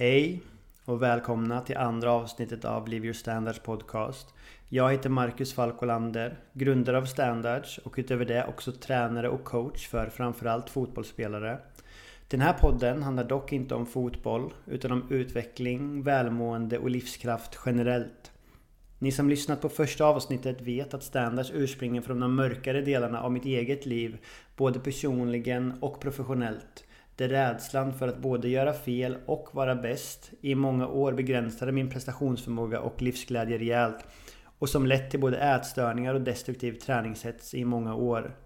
Hej och välkomna till andra avsnittet av Live Your Standards Podcast. Jag heter Marcus Falkolander, grundare av Standards och utöver det också tränare och coach för framförallt fotbollsspelare. Den här podden handlar dock inte om fotboll utan om utveckling, välmående och livskraft generellt. Ni som lyssnat på första avsnittet vet att Standards ursprungligen från de mörkare delarna av mitt eget liv, både personligen och professionellt. Där rädslan för att både göra fel och vara bäst i många år begränsade min prestationsförmåga och livsglädje rejält. Och som lett till både ätstörningar och destruktiv träningshets i många år.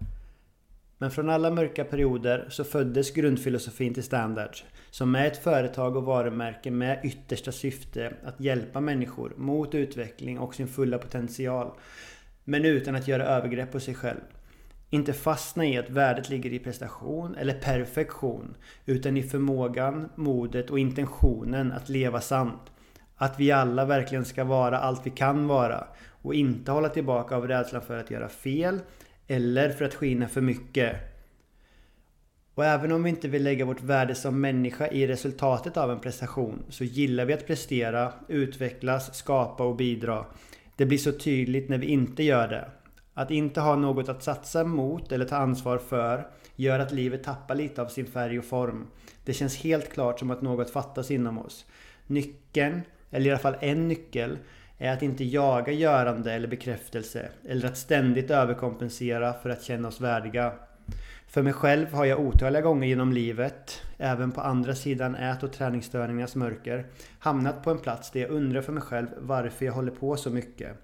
Men från alla mörka perioder så föddes grundfilosofin till Standards. Som är ett företag och varumärke med yttersta syfte att hjälpa människor mot utveckling och sin fulla potential. Men utan att göra övergrepp på sig själv. Inte fastna i att värdet ligger i prestation eller perfektion. Utan i förmågan, modet och intentionen att leva sant. Att vi alla verkligen ska vara allt vi kan vara. Och inte hålla tillbaka av rädslan för att göra fel. Eller för att skina för mycket. Och även om vi inte vill lägga vårt värde som människa i resultatet av en prestation så gillar vi att prestera, utvecklas, skapa och bidra. Det blir så tydligt när vi inte gör det. Att inte ha något att satsa mot eller ta ansvar för gör att livet tappar lite av sin färg och form. Det känns helt klart som att något fattas inom oss. Nyckeln, eller i alla fall en nyckel, är att inte jaga görande eller bekräftelse eller att ständigt överkompensera för att känna oss värdiga. För mig själv har jag otaliga gånger genom livet, även på andra sidan ät och träningsstörningarnas mörker, hamnat på en plats där jag undrar för mig själv varför jag håller på så mycket.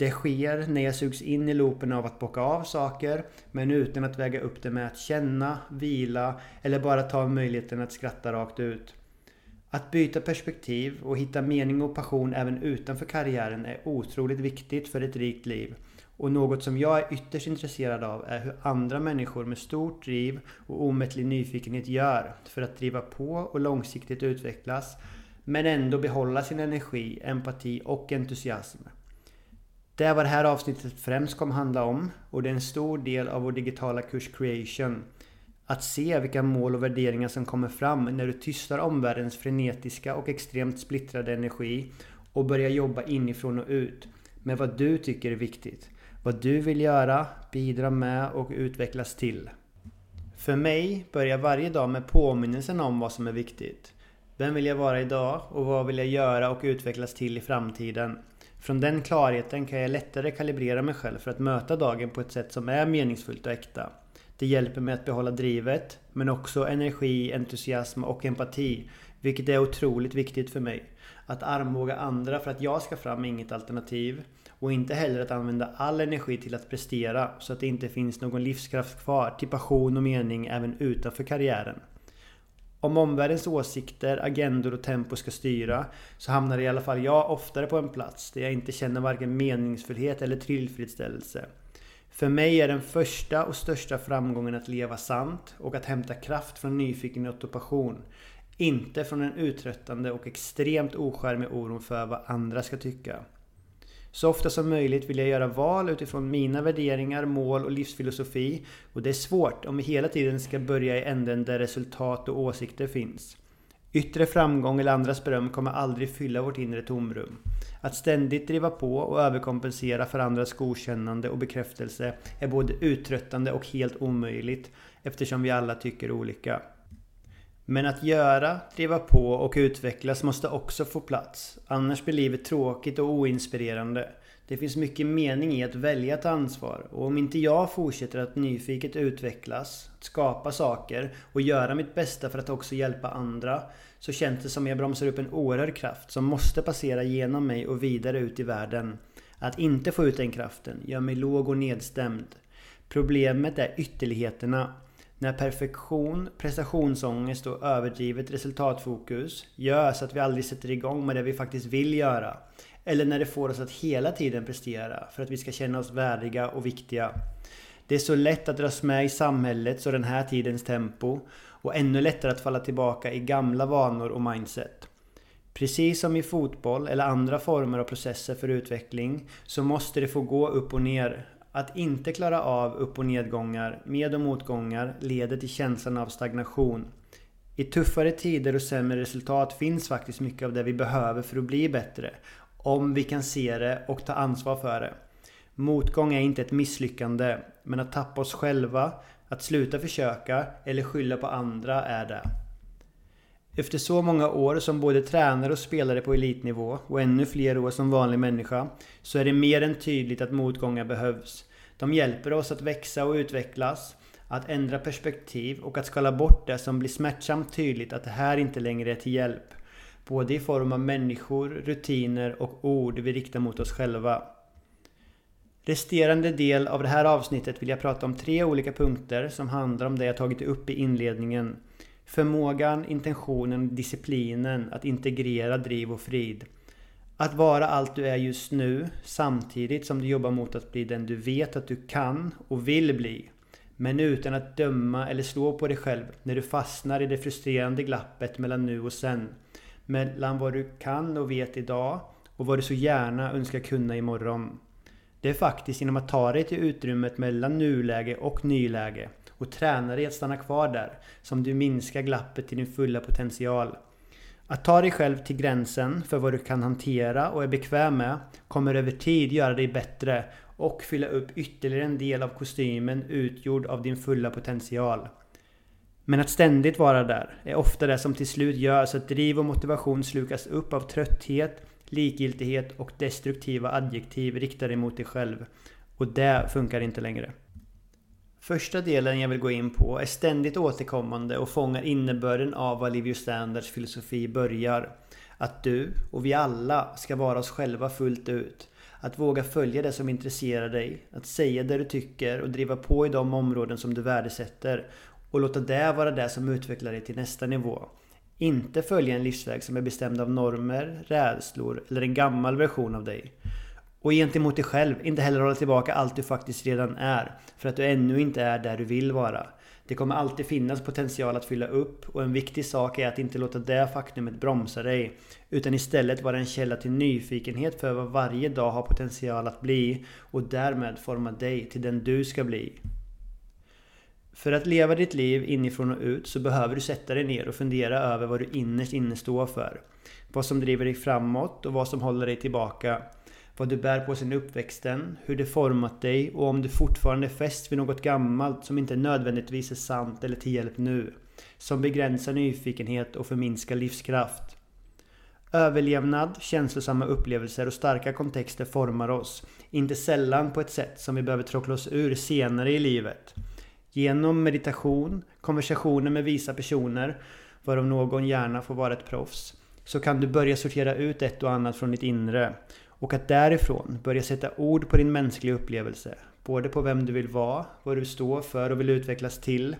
Det sker när jag sugs in i loopen av att bocka av saker men utan att väga upp det med att känna, vila eller bara ta möjligheten att skratta rakt ut. Att byta perspektiv och hitta mening och passion även utanför karriären är otroligt viktigt för ett rikt liv. Och något som jag är ytterst intresserad av är hur andra människor med stort driv och omättlig nyfikenhet gör för att driva på och långsiktigt utvecklas men ändå behålla sin energi, empati och entusiasm. Det är vad det här avsnittet främst kommer handla om och det är en stor del av vår digitala kurs Creation. Att se vilka mål och värderingar som kommer fram när du tystar omvärldens frenetiska och extremt splittrade energi och börjar jobba inifrån och ut med vad du tycker är viktigt. Vad du vill göra, bidra med och utvecklas till. För mig börjar varje dag med påminnelsen om vad som är viktigt. Vem vill jag vara idag och vad vill jag göra och utvecklas till i framtiden? Från den klarheten kan jag lättare kalibrera mig själv för att möta dagen på ett sätt som är meningsfullt och äkta. Det hjälper mig att behålla drivet, men också energi, entusiasm och empati, vilket är otroligt viktigt för mig. Att armbåga andra för att jag ska fram är inget alternativ. Och inte heller att använda all energi till att prestera så att det inte finns någon livskraft kvar till passion och mening även utanför karriären. Om omvärldens åsikter, agendor och tempo ska styra så hamnar i alla fall jag oftare på en plats där jag inte känner varken meningsfullhet eller tillfredsställelse. För mig är den första och största framgången att leva sant och att hämta kraft från nyfikenhet och passion. Inte från en uttröttande och extremt oskärmig oro för vad andra ska tycka. Så ofta som möjligt vill jag göra val utifrån mina värderingar, mål och livsfilosofi. Och det är svårt om vi hela tiden ska börja i änden där resultat och åsikter finns. Yttre framgång eller andras beröm kommer aldrig fylla vårt inre tomrum. Att ständigt driva på och överkompensera för andras godkännande och bekräftelse är både uttröttande och helt omöjligt eftersom vi alla tycker olika. Men att göra, driva på och utvecklas måste också få plats. Annars blir livet tråkigt och oinspirerande. Det finns mycket mening i att välja ett ansvar och om inte jag fortsätter att nyfiket utvecklas, skapa saker och göra mitt bästa för att också hjälpa andra så känns det som jag bromsar upp en oerhörd kraft som måste passera genom mig och vidare ut i världen. Att inte få ut den kraften gör mig låg och nedstämd. Problemet är ytterligheterna. När perfektion, prestationsångest och överdrivet resultatfokus gör så att vi aldrig sätter igång med det vi faktiskt vill göra. Eller när det får oss att hela tiden prestera för att vi ska känna oss värdiga och viktiga. Det är så lätt att dras med i samhällets och den här tidens tempo och ännu lättare att falla tillbaka i gamla vanor och mindset. Precis som i fotboll eller andra former av processer för utveckling så måste det få gå upp och ner att inte klara av upp och nedgångar, med och motgångar leder till känslan av stagnation. I tuffare tider och sämre resultat finns faktiskt mycket av det vi behöver för att bli bättre. Om vi kan se det och ta ansvar för det. Motgång är inte ett misslyckande, men att tappa oss själva, att sluta försöka eller skylla på andra är det. Efter så många år som både tränare och spelare på elitnivå och ännu fler år som vanlig människa så är det mer än tydligt att motgångar behövs. De hjälper oss att växa och utvecklas, att ändra perspektiv och att skala bort det som blir smärtsamt tydligt att det här inte längre är till hjälp. Både i form av människor, rutiner och ord vi riktar mot oss själva. Resterande del av det här avsnittet vill jag prata om tre olika punkter som handlar om det jag tagit upp i inledningen. Förmågan, intentionen, disciplinen att integrera driv och frid. Att vara allt du är just nu samtidigt som du jobbar mot att bli den du vet att du kan och vill bli. Men utan att döma eller slå på dig själv när du fastnar i det frustrerande glappet mellan nu och sen. Mellan vad du kan och vet idag och vad du så gärna önskar kunna imorgon. Det är faktiskt genom att ta dig till utrymmet mellan nuläge och nyläge och träna dig att stanna kvar där som du minskar glappet till din fulla potential. Att ta dig själv till gränsen för vad du kan hantera och är bekväm med kommer över tid göra dig bättre och fylla upp ytterligare en del av kostymen utgjord av din fulla potential. Men att ständigt vara där är ofta det som till slut gör så att driv och motivation slukas upp av trötthet, likgiltighet och destruktiva adjektiv riktade mot dig själv. Och det funkar inte längre. Första delen jag vill gå in på är ständigt återkommande och fångar innebörden av vad Livio Standards filosofi börjar. Att du och vi alla ska vara oss själva fullt ut. Att våga följa det som intresserar dig. Att säga det du tycker och driva på i de områden som du värdesätter. Och låta det vara det som utvecklar dig till nästa nivå. Inte följa en livsväg som är bestämd av normer, rädslor eller en gammal version av dig. Och gentemot dig själv, inte heller hålla tillbaka allt du faktiskt redan är. För att du ännu inte är där du vill vara. Det kommer alltid finnas potential att fylla upp och en viktig sak är att inte låta det faktumet bromsa dig. Utan istället vara en källa till nyfikenhet för vad varje dag har potential att bli och därmed forma dig till den du ska bli. För att leva ditt liv inifrån och ut så behöver du sätta dig ner och fundera över vad du innerst inne står för. Vad som driver dig framåt och vad som håller dig tillbaka. Vad du bär på sin uppväxten, hur det format dig och om du fortfarande är fäst vid något gammalt som inte nödvändigtvis är sant eller till hjälp nu. Som begränsar nyfikenhet och förminskar livskraft. Överlevnad, känslosamma upplevelser och starka kontexter formar oss. Inte sällan på ett sätt som vi behöver tråckla oss ur senare i livet. Genom meditation, konversationer med visa personer, varav någon gärna får vara ett proffs, så kan du börja sortera ut ett och annat från ditt inre. Och att därifrån börja sätta ord på din mänskliga upplevelse. Både på vem du vill vara, vad du står för och vill utvecklas till.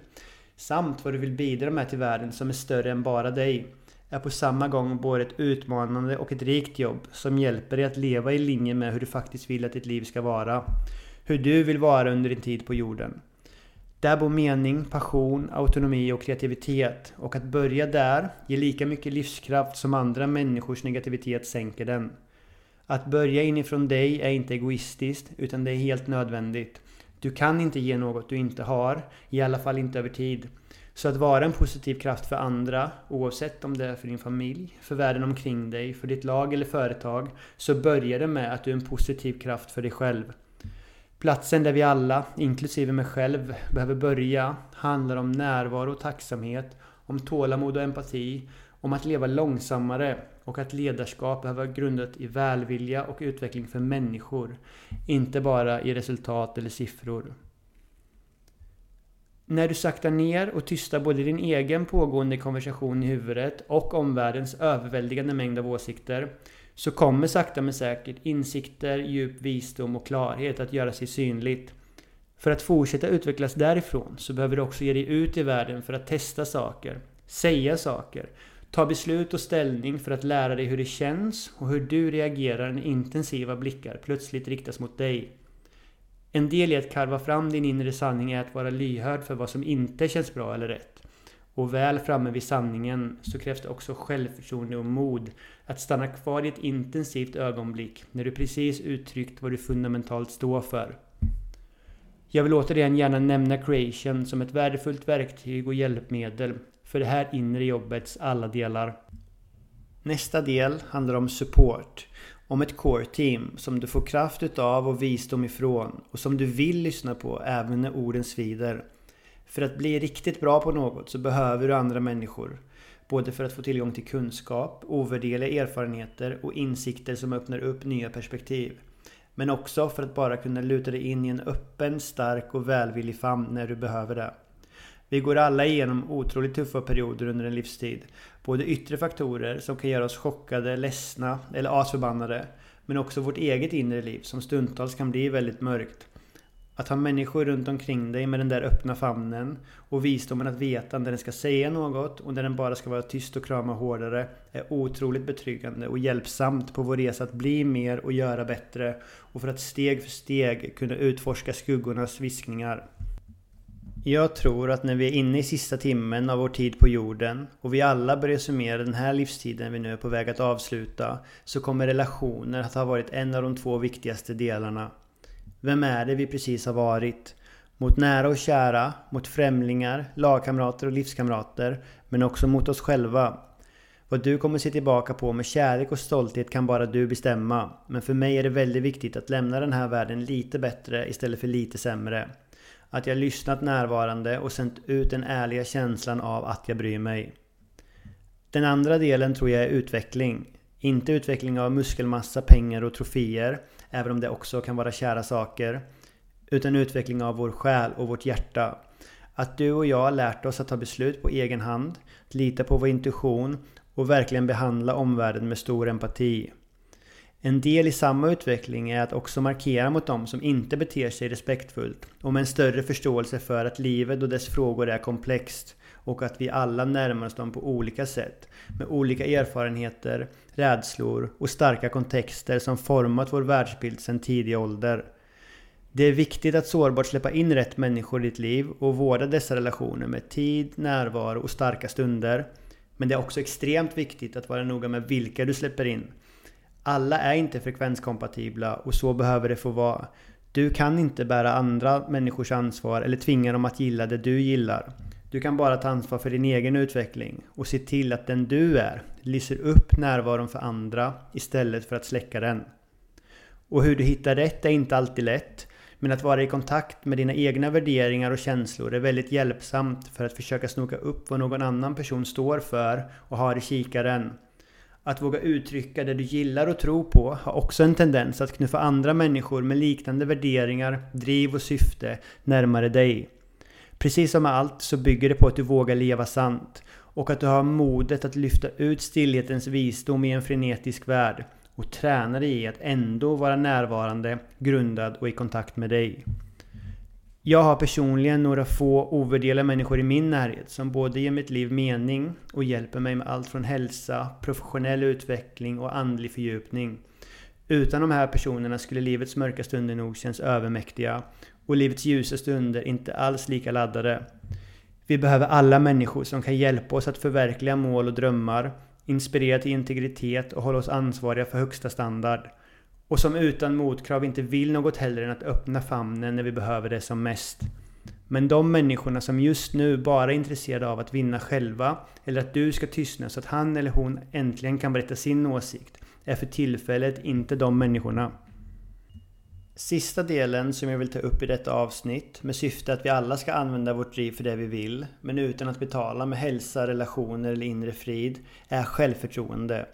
Samt vad du vill bidra med till världen som är större än bara dig. Är på samma gång både ett utmanande och ett rikt jobb som hjälper dig att leva i linje med hur du faktiskt vill att ditt liv ska vara. Hur du vill vara under din tid på jorden. Där bor mening, passion, autonomi och kreativitet. Och att börja där ger lika mycket livskraft som andra människors negativitet sänker den. Att börja inifrån dig är inte egoistiskt, utan det är helt nödvändigt. Du kan inte ge något du inte har, i alla fall inte över tid. Så att vara en positiv kraft för andra, oavsett om det är för din familj, för världen omkring dig, för ditt lag eller företag, så börjar det med att du är en positiv kraft för dig själv. Platsen där vi alla, inklusive mig själv, behöver börja handlar om närvaro och tacksamhet, om tålamod och empati, om att leva långsammare och att ledarskap behöver vara grundat i välvilja och utveckling för människor, inte bara i resultat eller siffror. När du saktar ner och tystar både din egen pågående konversation i huvudet och omvärldens överväldigande mängd av åsikter så kommer sakta men säkert insikter, djup visdom och klarhet att göra sig synligt. För att fortsätta utvecklas därifrån så behöver du också ge dig ut i världen för att testa saker, säga saker, ta beslut och ställning för att lära dig hur det känns och hur du reagerar när intensiva blickar plötsligt riktas mot dig. En del i att karva fram din inre sanning är att vara lyhörd för vad som inte känns bra eller rätt. Och väl framme vid sanningen så krävs det också självförtroende och mod att stanna kvar i ett intensivt ögonblick när du precis uttryckt vad du fundamentalt står för. Jag vill återigen gärna nämna creation som ett värdefullt verktyg och hjälpmedel för det här inre jobbets alla delar. Nästa del handlar om support. Om ett core team som du får kraft utav och visdom ifrån och som du vill lyssna på även när orden svider. För att bli riktigt bra på något så behöver du andra människor. Både för att få tillgång till kunskap, ovärderliga erfarenheter och insikter som öppnar upp nya perspektiv. Men också för att bara kunna luta dig in i en öppen, stark och välvillig famn när du behöver det. Vi går alla igenom otroligt tuffa perioder under en livstid. Både yttre faktorer som kan göra oss chockade, ledsna eller asförbannade. Men också vårt eget inre liv som stundtals kan bli väldigt mörkt. Att ha människor runt omkring dig med den där öppna famnen och visdomen att veta när den ska säga något och när den bara ska vara tyst och krama hårdare är otroligt betryggande och hjälpsamt på vår resa att bli mer och göra bättre och för att steg för steg kunna utforska skuggornas viskningar. Jag tror att när vi är inne i sista timmen av vår tid på jorden och vi alla börjar summera den här livstiden vi nu är på väg att avsluta så kommer relationer att ha varit en av de två viktigaste delarna. Vem är det vi precis har varit? Mot nära och kära, mot främlingar, lagkamrater och livskamrater, men också mot oss själva. Vad du kommer se tillbaka på med kärlek och stolthet kan bara du bestämma. Men för mig är det väldigt viktigt att lämna den här världen lite bättre istället för lite sämre. Att jag lyssnat närvarande och sänt ut den ärliga känslan av att jag bryr mig. Den andra delen tror jag är utveckling. Inte utveckling av muskelmassa, pengar och troféer, även om det också kan vara kära saker. Utan utveckling av vår själ och vårt hjärta. Att du och jag lärt oss att ta beslut på egen hand, lita på vår intuition och verkligen behandla omvärlden med stor empati. En del i samma utveckling är att också markera mot dem som inte beter sig respektfullt och med en större förståelse för att livet och dess frågor är komplext och att vi alla närmar oss dem på olika sätt med olika erfarenheter, rädslor och starka kontexter som format vår världsbild sedan tidig ålder. Det är viktigt att sårbart släppa in rätt människor i ditt liv och vårda dessa relationer med tid, närvaro och starka stunder. Men det är också extremt viktigt att vara noga med vilka du släpper in alla är inte frekvenskompatibla och så behöver det få vara. Du kan inte bära andra människors ansvar eller tvinga dem att gilla det du gillar. Du kan bara ta ansvar för din egen utveckling och se till att den du är lyser upp närvaron för andra istället för att släcka den. Och hur du hittar rätt är inte alltid lätt. Men att vara i kontakt med dina egna värderingar och känslor är väldigt hjälpsamt för att försöka snoka upp vad någon annan person står för och har i kikaren att våga uttrycka det du gillar och tror på har också en tendens att knuffa andra människor med liknande värderingar, driv och syfte närmare dig. Precis som med allt så bygger det på att du vågar leva sant och att du har modet att lyfta ut stillhetens visdom i en frenetisk värld och träna dig i att ändå vara närvarande, grundad och i kontakt med dig. Jag har personligen några få ovärderliga människor i min närhet som både ger mitt liv mening och hjälper mig med allt från hälsa, professionell utveckling och andlig fördjupning. Utan de här personerna skulle livets mörka stunder nog känns övermäktiga och livets ljusa stunder inte alls lika laddade. Vi behöver alla människor som kan hjälpa oss att förverkliga mål och drömmar, inspirera till integritet och hålla oss ansvariga för högsta standard. Och som utan motkrav inte vill något hellre än att öppna famnen när vi behöver det som mest. Men de människorna som just nu bara är intresserade av att vinna själva eller att du ska tystna så att han eller hon äntligen kan berätta sin åsikt är för tillfället inte de människorna. Sista delen som jag vill ta upp i detta avsnitt med syfte att vi alla ska använda vårt driv för det vi vill men utan att betala med hälsa, relationer eller inre frid är självförtroende.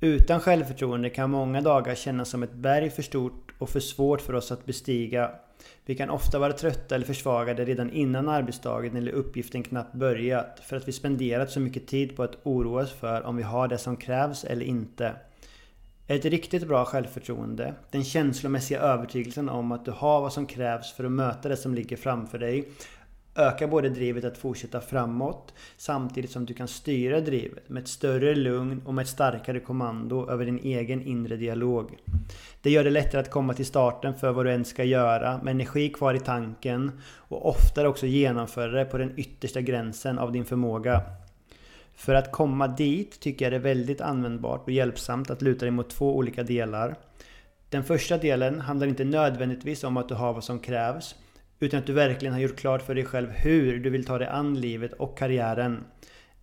Utan självförtroende kan många dagar kännas som ett berg för stort och för svårt för oss att bestiga. Vi kan ofta vara trötta eller försvagade redan innan arbetsdagen eller uppgiften knappt börjat för att vi spenderat så mycket tid på att oroa oss för om vi har det som krävs eller inte. Ett riktigt bra självförtroende, den känslomässiga övertygelsen om att du har vad som krävs för att möta det som ligger framför dig, ökar både drivet att fortsätta framåt samtidigt som du kan styra drivet med ett större lugn och med ett starkare kommando över din egen inre dialog. Det gör det lättare att komma till starten för vad du än ska göra med energi kvar i tanken och oftare också genomföra det på den yttersta gränsen av din förmåga. För att komma dit tycker jag det är väldigt användbart och hjälpsamt att luta dig mot två olika delar. Den första delen handlar inte nödvändigtvis om att du har vad som krävs utan att du verkligen har gjort klart för dig själv hur du vill ta dig an livet och karriären.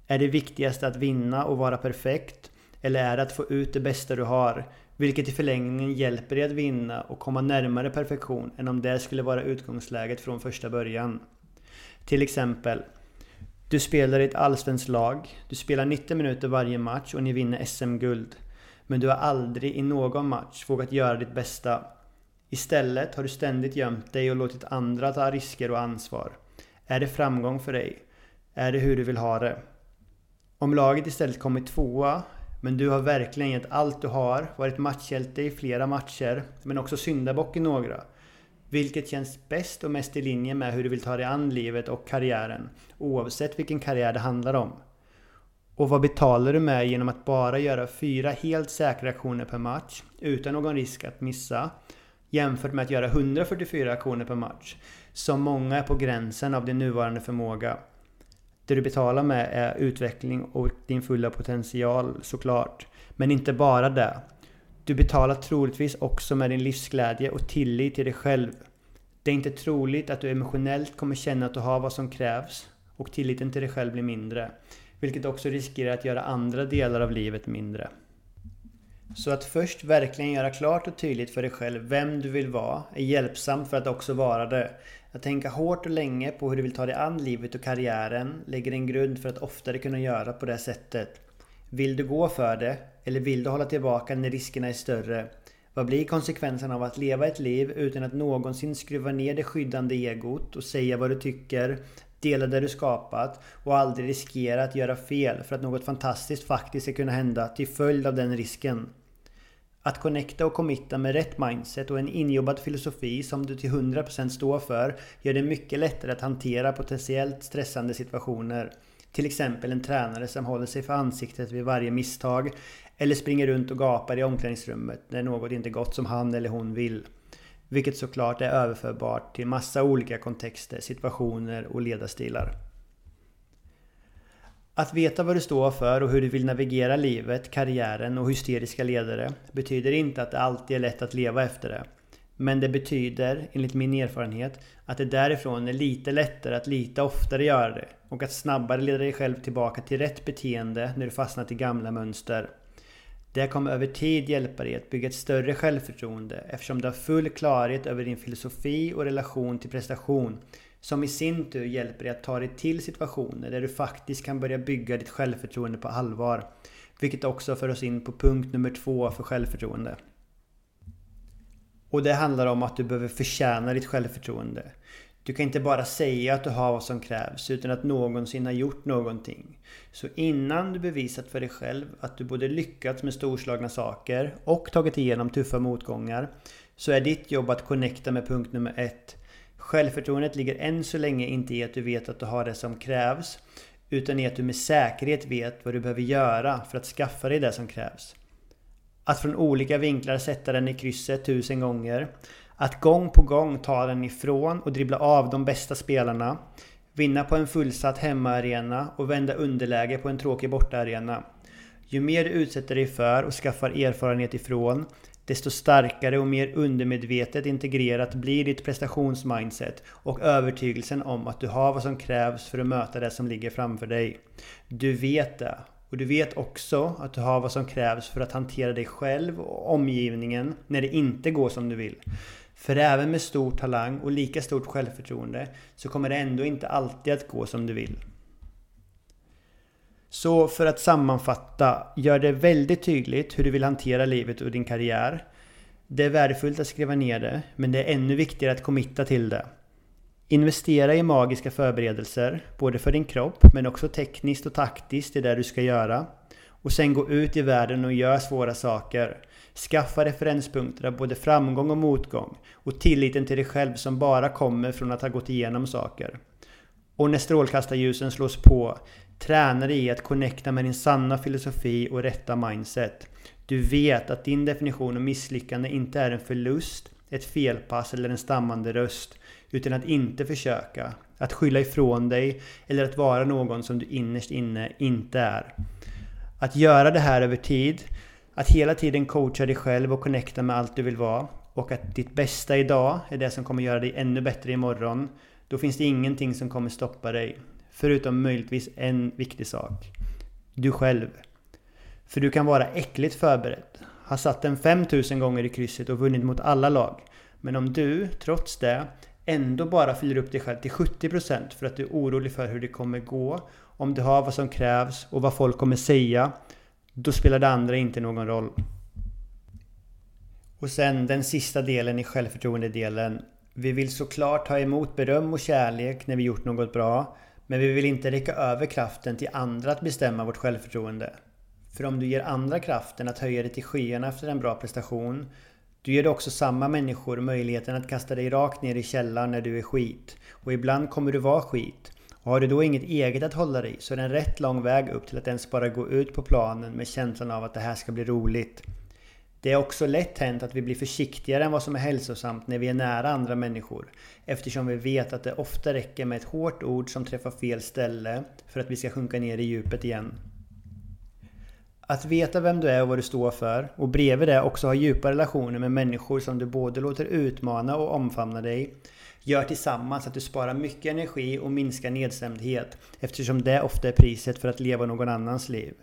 Är det viktigaste att vinna och vara perfekt? Eller är det att få ut det bästa du har? Vilket i förlängningen hjälper dig att vinna och komma närmare perfektion än om det skulle vara utgångsläget från första början. Till exempel du spelar i ett allsvenskt lag, du spelar 90 minuter varje match och ni vinner SM-guld. Men du har aldrig i någon match vågat göra ditt bästa. Istället har du ständigt gömt dig och låtit andra ta risker och ansvar. Är det framgång för dig? Är det hur du vill ha det? Om laget istället kommit tvåa, men du har verkligen gett allt du har, varit matchhjälte i flera matcher, men också syndabock i några. Vilket känns bäst och mest i linje med hur du vill ta dig an livet och karriären, oavsett vilken karriär det handlar om? Och vad betalar du med genom att bara göra fyra helt säkra aktioner per match, utan någon risk att missa, jämfört med att göra 144 aktioner per match, som många är på gränsen av din nuvarande förmåga. Det du betalar med är utveckling och din fulla potential såklart. Men inte bara det. Du betalar troligtvis också med din livsglädje och tillit till dig själv. Det är inte troligt att du emotionellt kommer känna att du har vad som krävs och tilliten till dig själv blir mindre. Vilket också riskerar att göra andra delar av livet mindre. Så att först verkligen göra klart och tydligt för dig själv vem du vill vara är hjälpsamt för att också vara det. Att tänka hårt och länge på hur du vill ta dig an livet och karriären lägger en grund för att oftare kunna göra på det sättet. Vill du gå för det? Eller vill du hålla tillbaka när riskerna är större? Vad blir konsekvensen av att leva ett liv utan att någonsin skruva ner det skyddande egot och säga vad du tycker, dela det du skapat och aldrig riskera att göra fel för att något fantastiskt faktiskt ska kunna hända till följd av den risken? Att connecta och committa med rätt mindset och en injobbad filosofi som du till 100% står för gör det mycket lättare att hantera potentiellt stressande situationer. Till exempel en tränare som håller sig för ansiktet vid varje misstag eller springer runt och gapar i omklädningsrummet när något inte gått som han eller hon vill. Vilket såklart är överförbart till massa olika kontexter, situationer och ledarstilar. Att veta vad du står för och hur du vill navigera livet, karriären och hysteriska ledare betyder inte att det alltid är lätt att leva efter det. Men det betyder, enligt min erfarenhet, att det därifrån är lite lättare att lite oftare göra det och att snabbare leda dig själv tillbaka till rätt beteende när du fastnat i gamla mönster. Det kommer över tid hjälpa dig att bygga ett större självförtroende eftersom du har full klarhet över din filosofi och relation till prestation som i sin tur hjälper dig att ta dig till situationer där du faktiskt kan börja bygga ditt självförtroende på allvar. Vilket också för oss in på punkt nummer två för självförtroende. Och det handlar om att du behöver förtjäna ditt självförtroende. Du kan inte bara säga att du har vad som krävs utan att någonsin ha gjort någonting. Så innan du bevisat för dig själv att du både lyckats med storslagna saker och tagit igenom tuffa motgångar så är ditt jobb att connecta med punkt nummer ett. Självförtroendet ligger än så länge inte i att du vet att du har det som krävs utan i att du med säkerhet vet vad du behöver göra för att skaffa dig det som krävs. Att från olika vinklar sätta den i krysset tusen gånger att gång på gång ta den ifrån och dribbla av de bästa spelarna. Vinna på en fullsatt hemmaarena och vända underläge på en tråkig bortaarena. Ju mer du utsätter dig för och skaffar erfarenhet ifrån, desto starkare och mer undermedvetet integrerat blir ditt prestationsmindset och övertygelsen om att du har vad som krävs för att möta det som ligger framför dig. Du vet det. Och du vet också att du har vad som krävs för att hantera dig själv och omgivningen när det inte går som du vill. För även med stor talang och lika stort självförtroende så kommer det ändå inte alltid att gå som du vill. Så för att sammanfatta, gör det väldigt tydligt hur du vill hantera livet och din karriär. Det är värdefullt att skriva ner det, men det är ännu viktigare att committa till det. Investera i magiska förberedelser, både för din kropp men också tekniskt och taktiskt i det du ska göra. Och sen gå ut i världen och gör svåra saker. Skaffa referenspunkter av både framgång och motgång och tilliten till dig själv som bara kommer från att ha gått igenom saker. Och när strålkastarljusen slås på, träna dig i att connecta med din sanna filosofi och rätta mindset. Du vet att din definition av misslyckande inte är en förlust, ett felpass eller en stammande röst. Utan att inte försöka, att skylla ifrån dig eller att vara någon som du innerst inne inte är. Att göra det här över tid att hela tiden coacha dig själv och connecta med allt du vill vara. Och att ditt bästa idag är det som kommer göra dig ännu bättre imorgon. Då finns det ingenting som kommer stoppa dig. Förutom möjligtvis en viktig sak. Du själv. För du kan vara äckligt förberedd. Har satt den 5000 gånger i krysset och vunnit mot alla lag. Men om du, trots det, ändå bara fyller upp dig själv till 70% för att du är orolig för hur det kommer gå, om du har vad som krävs och vad folk kommer säga, då spelar det andra inte någon roll. Och sen den sista delen i självförtroendedelen. Vi vill såklart ta emot beröm och kärlek när vi gjort något bra. Men vi vill inte räcka över kraften till andra att bestämma vårt självförtroende. För om du ger andra kraften att höja dig till skyarna efter en bra prestation du ger också samma människor möjligheten att kasta dig rakt ner i källaren när du är skit. Och ibland kommer du vara skit. Och har du då inget eget att hålla dig så är det en rätt lång väg upp till att ens bara gå ut på planen med känslan av att det här ska bli roligt. Det är också lätt hänt att vi blir försiktigare än vad som är hälsosamt när vi är nära andra människor. Eftersom vi vet att det ofta räcker med ett hårt ord som träffar fel ställe för att vi ska sjunka ner i djupet igen. Att veta vem du är och vad du står för och bredvid det också ha djupa relationer med människor som du både låter utmana och omfamna dig gör tillsammans att du sparar mycket energi och minskar nedstämdhet eftersom det ofta är priset för att leva någon annans liv.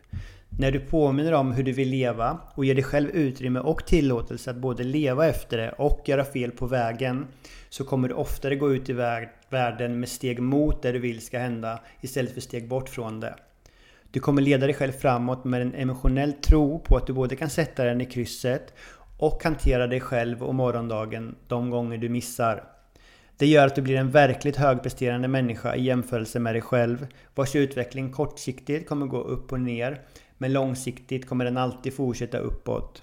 När du påminner om hur du vill leva och ger dig själv utrymme och tillåtelse att både leva efter det och göra fel på vägen så kommer du oftare gå ut i världen med steg mot det du vill ska hända istället för steg bort från det. Du kommer leda dig själv framåt med en emotionell tro på att du både kan sätta den i krysset och hantera dig själv och morgondagen de gånger du missar. Det gör att du blir en verkligt högpresterande människa i jämförelse med dig själv vars utveckling kortsiktigt kommer gå upp och ner men långsiktigt kommer den alltid fortsätta uppåt.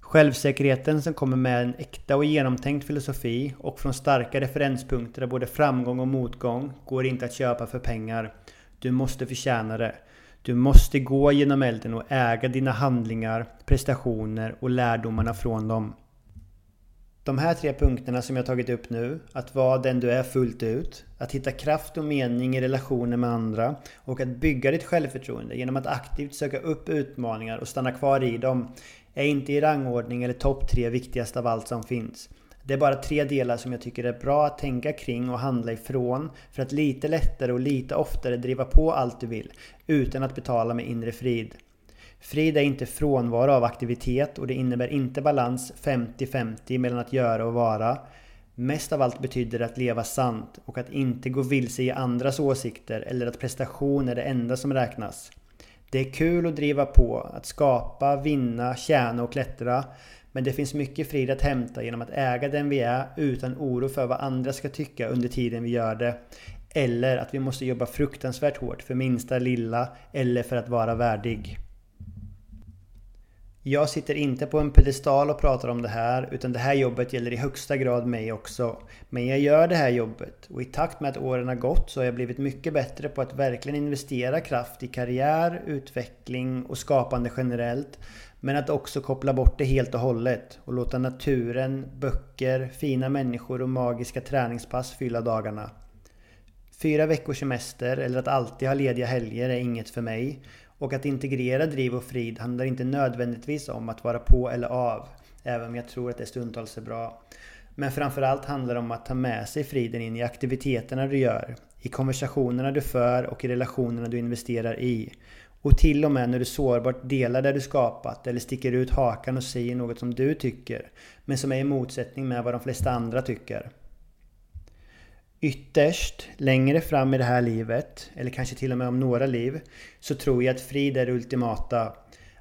Självsäkerheten som kommer med en äkta och genomtänkt filosofi och från starka referenspunkter av både framgång och motgång går inte att köpa för pengar. Du måste förtjäna det. Du måste gå genom elden och äga dina handlingar, prestationer och lärdomarna från dem. De här tre punkterna som jag tagit upp nu, att vara den du är fullt ut, att hitta kraft och mening i relationer med andra och att bygga ditt självförtroende genom att aktivt söka upp utmaningar och stanna kvar i dem, är inte i rangordning eller topp tre viktigast av allt som finns. Det är bara tre delar som jag tycker är bra att tänka kring och handla ifrån för att lite lättare och lite oftare driva på allt du vill utan att betala med inre frid. Frid är inte frånvaro av aktivitet och det innebär inte balans 50-50 mellan att göra och vara. Mest av allt betyder det att leva sant och att inte gå vilse i andras åsikter eller att prestation är det enda som räknas. Det är kul att driva på, att skapa, vinna, tjäna och klättra. Men det finns mycket frid att hämta genom att äga den vi är utan oro för vad andra ska tycka under tiden vi gör det. Eller att vi måste jobba fruktansvärt hårt för minsta lilla eller för att vara värdig. Jag sitter inte på en pedestal och pratar om det här utan det här jobbet gäller i högsta grad mig också. Men jag gör det här jobbet och i takt med att åren har gått så har jag blivit mycket bättre på att verkligen investera kraft i karriär, utveckling och skapande generellt. Men att också koppla bort det helt och hållet och låta naturen, böcker, fina människor och magiska träningspass fylla dagarna. Fyra veckors semester eller att alltid ha lediga helger är inget för mig. Och att integrera driv och frid handlar inte nödvändigtvis om att vara på eller av. Även om jag tror att det stundtals är bra. Men framförallt handlar det om att ta med sig friden in i aktiviteterna du gör. I konversationerna du för och i relationerna du investerar i. Och till och med när du sårbart delar det du skapat eller sticker ut hakan och säger något som du tycker. Men som är i motsättning med vad de flesta andra tycker. Ytterst, längre fram i det här livet, eller kanske till och med om några liv, så tror jag att frid är det ultimata.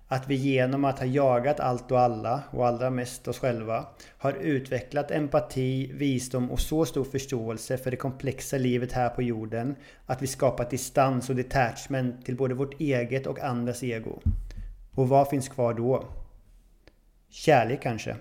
Att vi genom att ha jagat allt och alla, och allra mest oss själva, har utvecklat empati, visdom och så stor förståelse för det komplexa livet här på jorden att vi skapat distans och detachment till både vårt eget och andras ego. Och vad finns kvar då? Kärlek kanske?